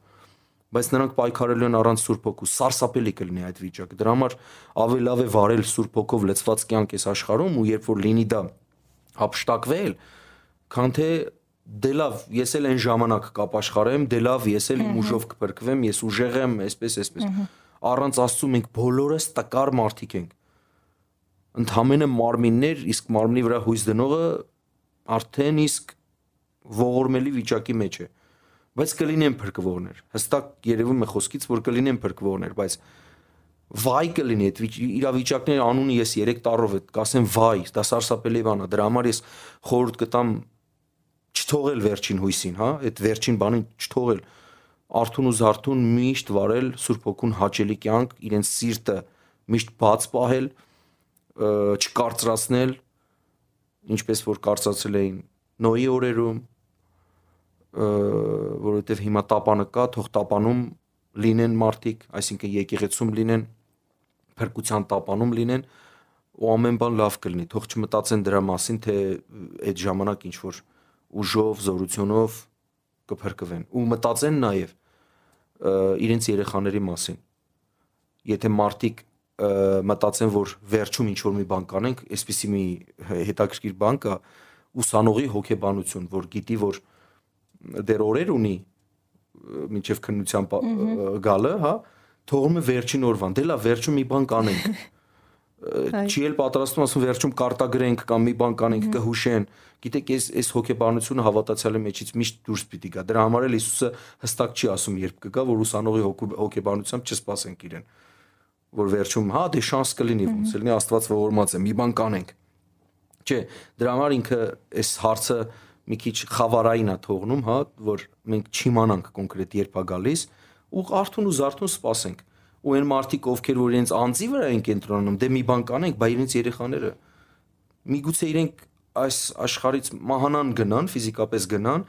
S3: բայց նրանք պայքարելու են առանց Սուրբ Հոգու սարսափելի կլինի այդ վիճակը դրա համար ավելի լավ է վարել Սուրբ Հոգով լցված կյանք այս աշխարհում ու երբ որ լինի դա հապշտակվել քան թե դե լավ ես էլ այն ժամանակ կապաշխարեմ դե լավ ես էլ իմ ուժով կփրկվեմ ես ուժեղ եմ այսպես այսպես առանց Աստծու մենք բոլորս տկար մարդիկ ենք ընդհանրապես մարմիններ, իսկ մարմնի վրա հույս դնողը արդեն իսկ ողորմելի վիճակի մեջ է։ Բայց կլինեն փրկվողներ։ Հստակ երևում է խոսքից, որ կլինեն փրկվողներ, բայց վայ կլինի այդ վիճ- իրավիճակների անունը ես 3 տարով է կասեմ վայ, դա սարսափելի բան է։ Դրա համար ես խորհուրդ կտամ չթողել վերջին հույսին, հա, այդ վերջին բանին չթողել արթուն ու զարթուն միշտ վարել Սուրբ Հոգուն հաճելի կյանք, իրենց սիրտը միշտ բաց պահել, չկարծրացնել, ինչպես որ կարծացել էին Նոյի օրերում, որովհետև հիմա տապանը կա, թող տապանում լինեն մարդիկ, այսինքն եկեղեցում լինեն, փրկության տապանում լինեն, ու ամեն բան լավ կլինի։ Թող չմտածեն դրա մասին, թե այդ ժամանակ ինչ որ ուժով, զորությունով կփրկվեն։ Ու մտածեն նաև իրենց երեխաների մասին։ Եթե մարդիկ ը, մտածեն, որ վերջում ինչ որ մի բան կանենք, այսպիսի մի հետաքրքիր բան կա, ուսանողի հոգեբանություն, որ գիտի, որ դեռ օրեր ունի մինչև քննության գալը, հա, թողում է վերջին օրվան։ Դե լավ, վերջում մի բան կանենք։ Չի էլ պատրաստում ասում վերջում կարտագրենք կամ մի բան կանենք կհուշեն։ Գիտեք, այս այս հոգեբանությունը հավատացյալի մեջից միշտ դուրս պիտի գա։ Դրա համար էլ Հիսուսը հստակ չի ասում, երբ կգա, որ ուսանողի հոգեբանությամբ չսպասենք իրեն որ վերջում հա դե շանս կլինի ոնց լինի Աստված ողորմած է մի բան կանենք Չէ, դրա համար ինքը այս հարցը մի քիչ խավարային է թողնում, հա, որ մենք չիմանանք կոնկրետ երբ է գալիս ու արթուն ու զարթուն սպասենք ու այն մարդիկ ովքեր որ իրենց անձի վրա են կենտրոնում դե մի բան կանենք բայ իրենց երեխաները միգուցե իրենք այս աշխարից մահանան գնան ֆիզիկապես գնան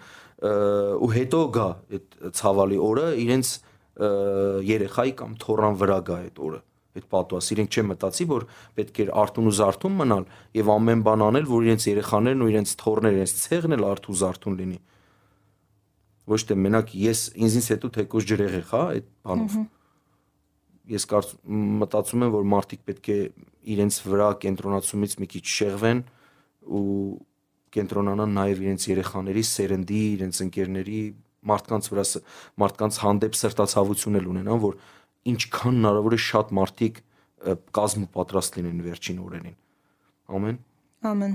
S3: ու հետո գա այդ ցավալի օրը իրենց երեխայի կամ թորան վրա գա այդ օրը այդ պատուաս իրենք չեն մտածի որ պետք է արթուն ու զարթուն մնալ եւ ամեն բան անել որ իրենց երեխաներն ու իրենց թորները իրենց ցեղն էլ արթուն զարթուն լինի ոչ թե մենակ ես ինձից հետո թեկոս ջրեղ եղա այդ բանով ես կարծ մտածում եմ որ մարդիկ պետք է իրենց վրա կենտրոնացումից մի քիչ շեղվեն ու կենտրոնանան նաև իրենց երեխաների, սերնդի, իրենց ընկերների, մարդկանց վրա մարդկանց հանդեպ սրտացավություն էլ ունենան, որ ինչքան հնարավոր է շատ մարդիկ կազմ ու պատրաստ լինեն վերջին օրերին։ Ամեն։
S2: Ամեն։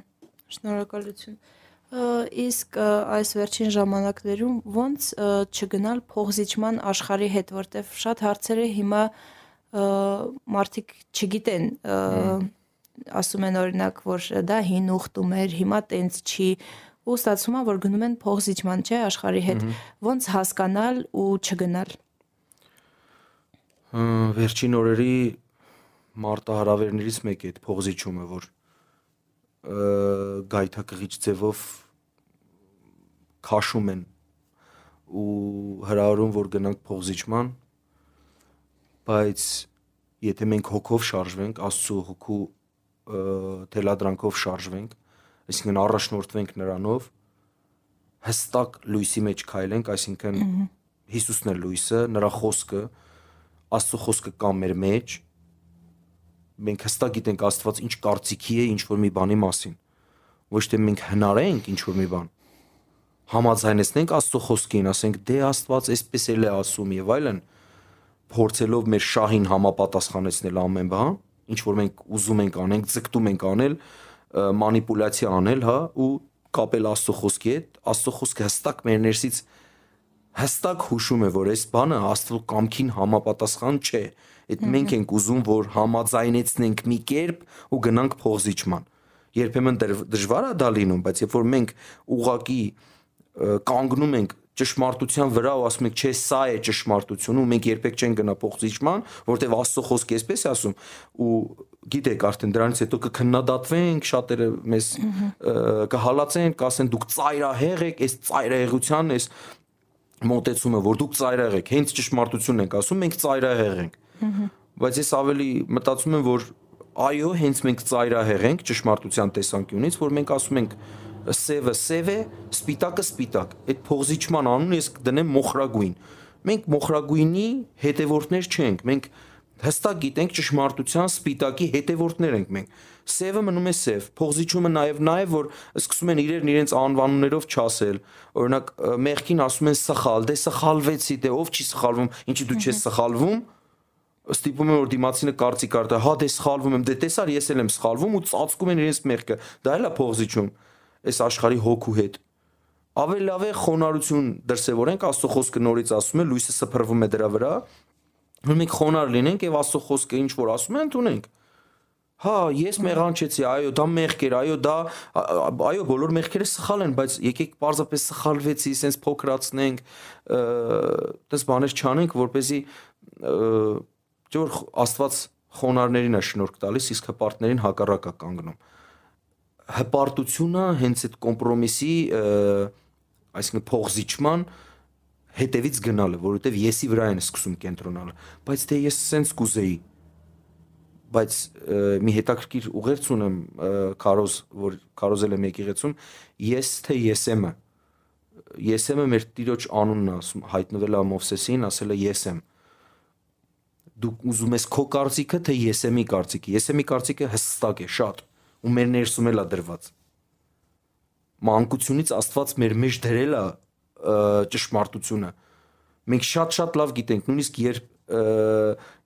S2: Շնորհակալություն իսկ այս վերջին ժամանակներում ոնց չգնալ փողզիչման աշխարհի հետ, որտեվ շատ հարցերը հիմա մարդիկ չգիտեն ասում են օրինակ, որ դա հին ուխտում էր, հիմա տենց չի ու ստացվում է, որ գնում են փողզիչման, չէ, աշխարհի հետ։ Ոնց հասկանալ ու չգնալ։
S3: Վերջին օրերի մարտահրավերներից մեկը այդ փողզիչումը, որ գայթակղիչ ձևով քաշում են ու հրահրում որ գնանք փողզիչման բայց եթե մենք հոգով շարժվենք աստծո հոգու թելադրանքով շարժվենք այսինքն առաջնորդվենք նրանով հստակ լույսի մեջ քայլենք այսինքն Հիսուսն է լույսը նրա խոսքը աստծո խոսքը կա մեր մեջ մենք հստակ գիտենք Աստված ինչ կարծիքի է ինչ որ մի բանի մասին։ Ոչ թե մենք հնարենք ինչ որ մի բան։ Համաձայնեցնենք Աստծո խոսքին, ասենք դե Աստված այսպես էլ է ասում եւ այլն, փորձելով մեր շահին համապատասխանեցնել ամեն բան, ինչ որ մենք ուզում ենք անենք, ձգտում ենք անել, մանիպուլյացիա անել, հա, ու կապել Աստծո խոսքի հետ, Աստծո խոսքը հստակ մեր ներսից հստակ հուշում է, որ այս բանը Աստծո կամքին համապատասխան չէ։ Այդ մենք ենք ուզում, որ համաձայնեցնենք մի կերպ ու գնանք փողզիչման։ Երբեմն դժվար է դա լինում, բայց երբ որ մենք ուղակի կանգնում ենք ճշմարտության վրա ու ասում ենք, չէ, սա է ճշմարտությունը, ու մենք երբեք չեն գնա փողզիչման, որտեվ Աստծո խոսքը էսպես է ասում, ու գիտեք, արդեն դրանից հետո կքննադատվենք, շատերը մեզ կհալածեն, կասեն դուք ծայրահեղ եք, այս ծայրահեղության, այս մոտեցումը, որ դուք ծայրահեղ եք, հենց ճշմարտությունն ենք ասում, մենք ծայրահեղ ենք։ Բայց ես ավելի մտածում եմ, որ այո, հենց մենք ծայրահեղ ենք ճշմարտության տեսանկյունից, որ մենք ասում ենք սևը սև է, սպիտակը սպիտակ։ Այդ փողզիչման անուն ես կդնեմ մոխրագույն։ Մենք մոխրագույնի հետևորդներ չենք։ Մենք հստակ գիտենք ճշմարտության սպիտակի հետևորդներ ենք մենք սևը մնում է սև փողզիչումը նաև նաև որ սկսում են իրեն իրենց անվանումներով չասել օրինակ մեղքին ասում են սխալ դե սխալվեցի դե ով չի սխալվում ինչի դու չես սխալվում ստիպում են որ դիմացինը կարծիք արտա հա դե սխալվում եմ դե տեսար ես էլ եմ սխալվում ու ծածկում են իրենց մեղքը դա էլ է փողզիչում այս աշխարհի հոգու հետ ավելի լավ է խոնարհություն դրսևորենք աստծո խոսքը նորից ասում է լույսը սփռվում է դրա վրա որ մենք խոնար լինենք եւ աստծո խոսքը ինչ որ ասում է ընդունենք հա ես հա։ մեղանչեցի այո դա մեղք էր այո դա այո բոլոր մեղքերը սխալ են բայց եկեք պարզապես սխալվեցի սենց փոքրացնենք այդպես բաներ չանենք որպեսզի որ աստված խոնարներին է շնորհք տալիս իսկ հպարտներին հակառակը կանգնում հպարտությունը հենց այդ կոմպրոմիսի այսինքն փողզիչման հետևից գնալը, որովհետև եսի վրա են սկսում կենտրոնալը, բայց դե ես սենց կուզեի, բայց մի հետաքրքիր ուղերձ ունեմ Կարոզ, որ Կարոզել եմ եկեղեցում, ես թե Եսեմը։ Եսեմը մեր տիրոջ անունն ասում, հայտնվել է Մովսեսին, ասել է Եսեմ։ Դու ուզում ես քո կարծիքը թե Եսեմի կարծիքը։ Եսեմի կարծիքը հստակ է, շատ, ու մեր ներսում էլ է դրված։ Մանկությունից Աստված մեր մեջ դրել է ճշմարտությունը։ Մենք շատ-շատ լավ գիտենք, նույնիսկ երբ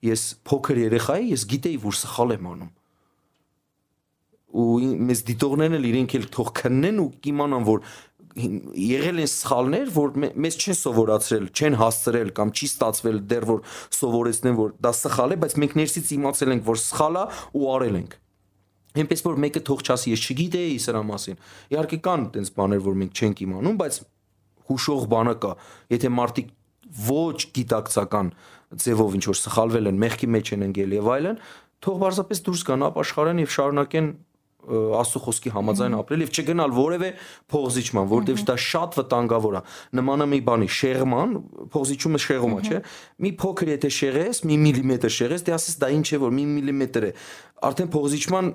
S3: ես փոքր երեխա էի, ես գիտեի, որ սխալ եմ անում ու մեզ դիտողներն էլ իրենք էլ թող քննեն ու կիմանան որ եղել են սխալներ, որ մեզ չեն սովորացրել, չեն հասցրել կամ չի ստացվել դեռ որ սովորեցնեն որ դա սխալ է, բայց մենք ներսից իմացել ենք որ սխալ է ու արել ենք։ Էնպես որ մեկը թող չասի, ես չգիտեի սրա մասին։ Իհարկե կան այդպես բաներ, որ մենք չենք իմանում, բայց հուշող բանը կա։ Եթե մարդիկ ոչ գիտակցական ձևով ինչ որ սխալվել են, մեղքի մեջ են ընկել եւ այլն, թող բարձրապես դուրս գան ապաշխարեն եւ շարունակեն աստծո խոսքի համաձայն ապրել եւ չգնալ որևէ փողզիչման, որտեղ դա շատ վտանգավոր է։ Նմանը մի բանի շեղման, փողզիչումը շեղում է, չէ՞։ Մի փոքր եթե շեղես, մի միլիմետր շեղես, դե ասես դա ինչ է որ մի միլիմետր է։ Արդեն փողզիչման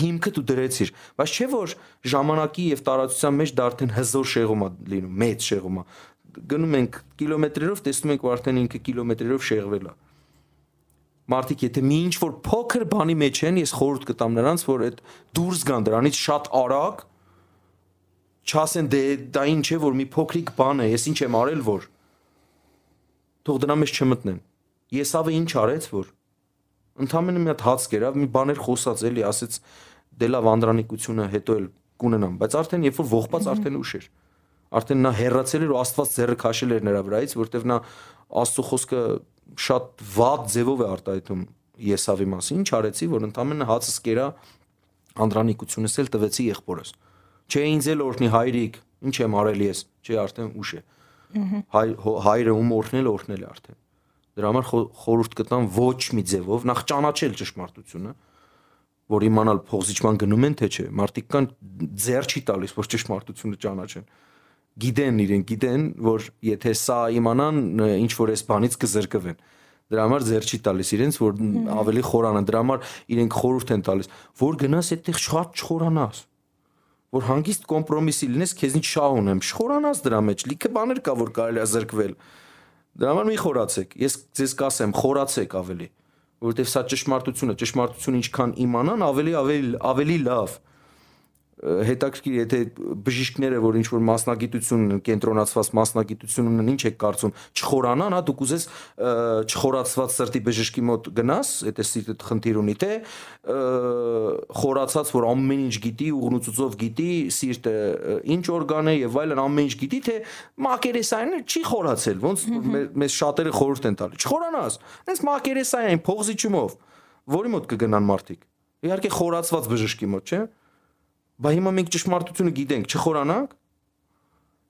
S3: հիմքը դու դրեցիր, բայց չէ որ ժամանակի եւ տարածության մեջ դա արդեն հզոր շեղում է լինում, մեծ շեղում է։ Գնում ենք կիլոմետրերով, տեսնում ենք որ արդեն ինքը կիլոմետրերով շեղվել է մարդիկ եթե մի ինչ որ փոքր բանի մեջ են, ես խորհուրդ կտամ նրանց, որ այդ դուրս գան դրանից շատ արագ չասեն դե դա ինչ է որ մի փոքրիկ բան է, ես ինչ եմ արել որ թող դրա մեջ չմտնեն։ Եսավը ինչ արեց որ ընդամենը մի հատ հաց կերավ, մի բաներ խոսած էլի, ասեց դե լավ անդրանիկությունը հետո էլ կունենամ, բայց արդեն երբ որ ողբած արդեն ուշ էր։ Արդեն նա հերացել էր ու Աստված ձեռը քաշել էր նրա վրայից, որտեվ նա Աստծո խոսքը շատ վատ ձևով է արտահայտում Եսավի մասին, ինչ արեցի, որ ընդամենը հացս կերա անդրանիկությունս էլ տվեցի եղբորս։ Չէ ինձ էլ օրհնի հայրիկ, ինչ եմ արել ես, չէ արդեն ուշ է։ Հայ հայրը ում օրհնել օրհնել է արդեն։ Դրա համար խորհուրդ կտամ ոչ մի ձևով նախ ճանաչել ճշմարտությունը, որ իմանալ փողզիչման գնում են թե չէ։ Մարդիկ կան ձեր չի տալիս, որ ճշմարտությունը ճանաչեն գիտեն իրեն գիտեն որ եթե սա իմանան ինչ որ այս բանից կզրկվեն դրա համար ձեր չի տալիս իրենց որ ավելի խորանան դրա համար իրենք խորհուրդ են տալիս որ գնաս այդտեղ շատ չխորանաս որ հանգիստ կոմպրոմիսի լինես քեզնից շահ ունեմ չխորանաս դրա մեջ լիքը բաներ կա որ կարելի է զրկվել դրա համար մի խորացեք ես ձեզ կասեմ խորացեք ավելի որովհետև սա ճշմարտությունը ճշմարտությունը ինչքան իմանան ավելի ավելի ավելի լավ հետաքրքիր եթե բժիշկները որ ինչ որ մասնագիտություն կենտրոնացված մասնագիտություն ունեն ինչ եք կարծում չխորանան հա դուք ուզես չխորացված սրտի բժշկի մոտ գնաս եթե սիրտդ խնդիր ունի թե խորացած որ ամեն ինչ գիտի ուղնուցուցով գիտի սիրտը ինչ օրգան է եւ այլն ամեն ինչ գիտի թե մակերեսային չի խորացել ոնց մեզ շատերը խորհուրդ են տալի չխորանաս հենց մակերեսային փողզիչումով որի մոտ կգնան մարդիկ իհարկե խորացված բժշկի մոտ չէ՞ Բա հիմա մենք ճշմարտությունը գիտենք, չխորանանք։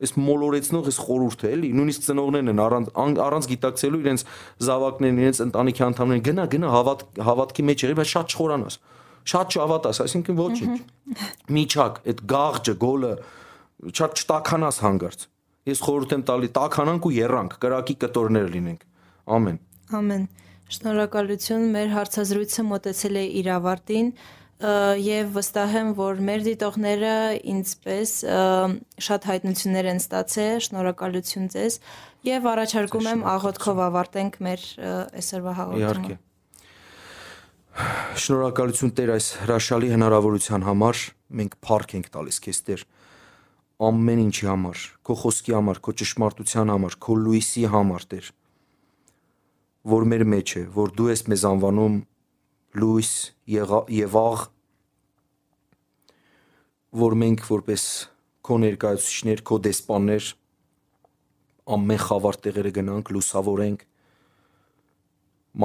S3: Այս մոլորեցնող այս խորուրդը էլի, նույնիսկ ծնողներն են առանց առանց գիտակցելու իրենց զավակներն, իրենց ընտանիքի անդամներին գնա գնա հավատ հավատքի մեջ եղի, բայց շատ չխորանաս։ Շատ չհավատաս, այսինքն ոչինչ։ Միջակ, այդ գաղջը, գոլը շատ չտականաս հանգարց։ Ես խորհուրդ եմ տալի տականանք ու երրանք, կրակի կտորներ լինենք։ Ամեն։
S2: Ամեն։ Շնորհակալություն, մեր հարցազրույցը մոտեցել է իր ավարտին եւ վստահ եմ, որ մեր դիտողները ինձպես շատ հայտնություններ են ստացել, շնորհակալություն ձեզ եւ առաջարկում եմ աղոթքով ավարտենք մեր այսօրվա հաղորդումը։ Իհարկե։
S3: Շնորհակալություն Տեր այս հրաշալի հնարավորության համար։ Մենք փառք ենք տալիս քեզ Տեր ամեն ինչի համար, քո խոսքի համար, քո ճշմարտության համար, քո լույսի համար Տեր որ մեր մեջ է, որ դու ես մեզ անվանում լույս եւ աղ որ մենք որպես քո ներկայացուցիչներ, քո դեսպաններ ամեն խավար տեղերը գնանք, լուսավորենք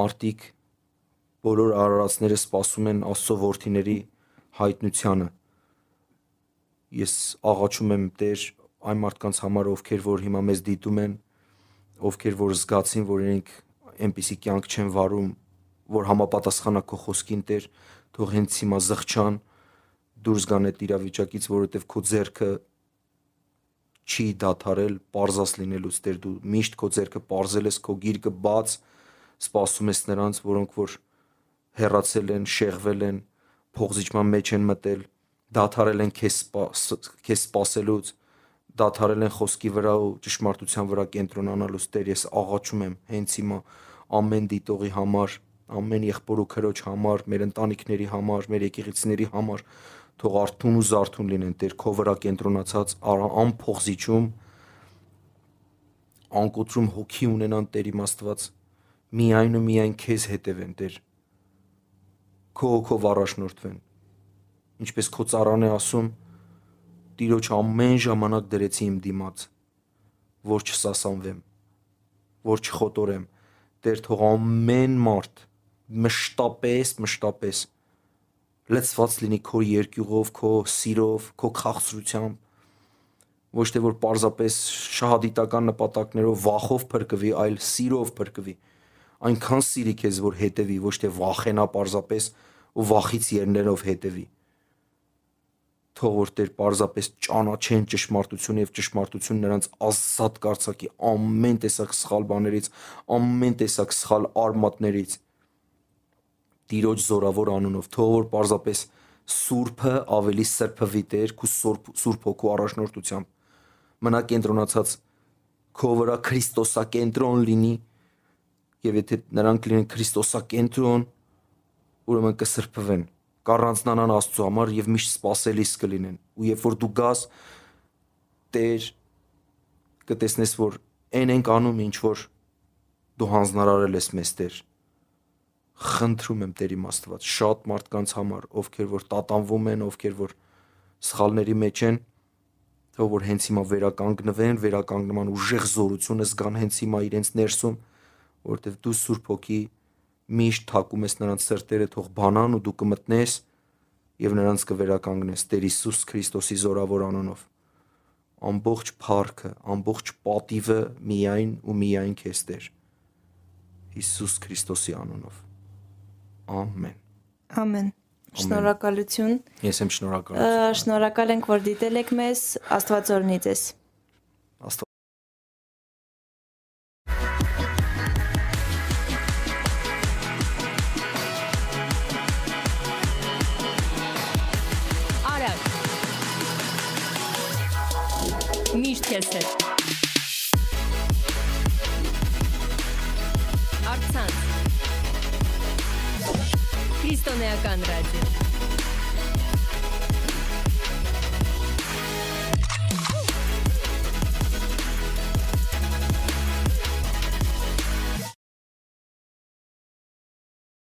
S3: մարտիկ բոլոր արարածները սպասում են Աստծո որդիների հայտնությանը ես աղաչում եմ Տեր այն մարդկանց համար, ովքեր որ հիմա մեզ դիտում են, ովքեր որ զգացին, որ իրենք այնպիսի կյանք չեն վարում, որ համապատասխանա քո խոսքին Տեր, թող հենց հիմա զղջան դուրս գան այդ իրավիճակից, որովհետև քո ձեռքը չի դադարել parzas լինելուց Տեր, դու միշտ քո ձեռքը parzel ես, քո գիրկը բաց, սպասում ես նրանց, որոնք որ հեռացել են, շեղվել են, փողզիջման մեջ են մտել, դադարել են քեզ սպաս, քեզ սպասելուց, դադարել են խոսքի վրա ու ճշմարտության վրա կենտրոնանալուց Տեր, ես աղաչում եմ հենց հիմա ամեն դիտողի համար ամեն եղբոր ու քրոջ համար, մեր ընտանիքների համար, մեր եկեղեցիների համար թող արթուն ու զարթուն լինեն Տեր քո վրա կենտրոնացած անփողզիչում անկոտրում հոգի ունենան Տեր իմ Աստված միայն ու միայն քեզ հետևեն Տեր քո հոգով առաջնորդվեն ինչպես քո ծառան է ասում Տիրոջ ամեն ժամանակ դրեցի իմ դիմաց որ չսասանվեմ որ չխոտորեմ Տեր թող ամեն մարդ մշտապես, մշտապես լցված լինի քո երկյուղով, քո սիրով, քո քաղցրությամբ, Ոչ թե որ parzapes շահադիտական նպատակներով վախով փրկվի, այլ սիրով փրկվի։ Այնքան սիրի քեզ, որ հետևի, ոչ թե վախենա parzapes ու վախից ելներով հետևի թող որ Տեր parzapes ճանաչեն ճշմարտությունը եւ ճշմարտություն նրանց ազատ կարծակի ամեն տեսակ սխալ բաներից, ամեն տեսակ սխալ արմատներից։ Տիրոջ զորավոր անունով, թող որ պարզապես սուրբը ավելի սրբվի Տեր քու սուրբ սուրբ հոգու առաջնորդությամբ մնա կենտրոնացած քո վրա քրիստոսակենտրոն լինի եւ եթե նրանք լինեն քրիստոսակենտրոն ուրեմն կսրբվեն կառանցնանան Աստծո համար եւ միշտ սпасելիս կլինեն ու երբ որ դու գաս Տեր կտեսնես որ այն ենք անում ինչ որ դու հանձնարարել ես մեզ Տեր խնդրում եմ Տեր իմ Աստված շատ մարդկանց համար ովքեր որ տատանվում են ովքեր որ սխալների մեջ են թող որ հենց հիմա վերականգնվեն վերականգնման ուժեղ զորությունը զգան հենց հիմա իրենց ներսում որովհետև դու Սուրբ Հոգի միշտ թակում ես նրանց սրտերը թող բանան ու դու կմտնես եւ նրանց կվերականգնես Տեր Հիսուս Քրիստոսի զորավոր անունով ամբողջ փառքը ամբողջ պատիվը միայն ու միայն քեզ Տեր Հիսուս Քրիստոսի անունով ամեն
S2: Ամեն։ Շնորհակալություն։
S3: ես եմ շնորհակալ
S2: Ա, Շնորհակալ ենք, որ դիտել եք մեզ։ Աստված օրհնի ձեզ։
S1: Արցանց։ Քրիստոնեական ռադիո։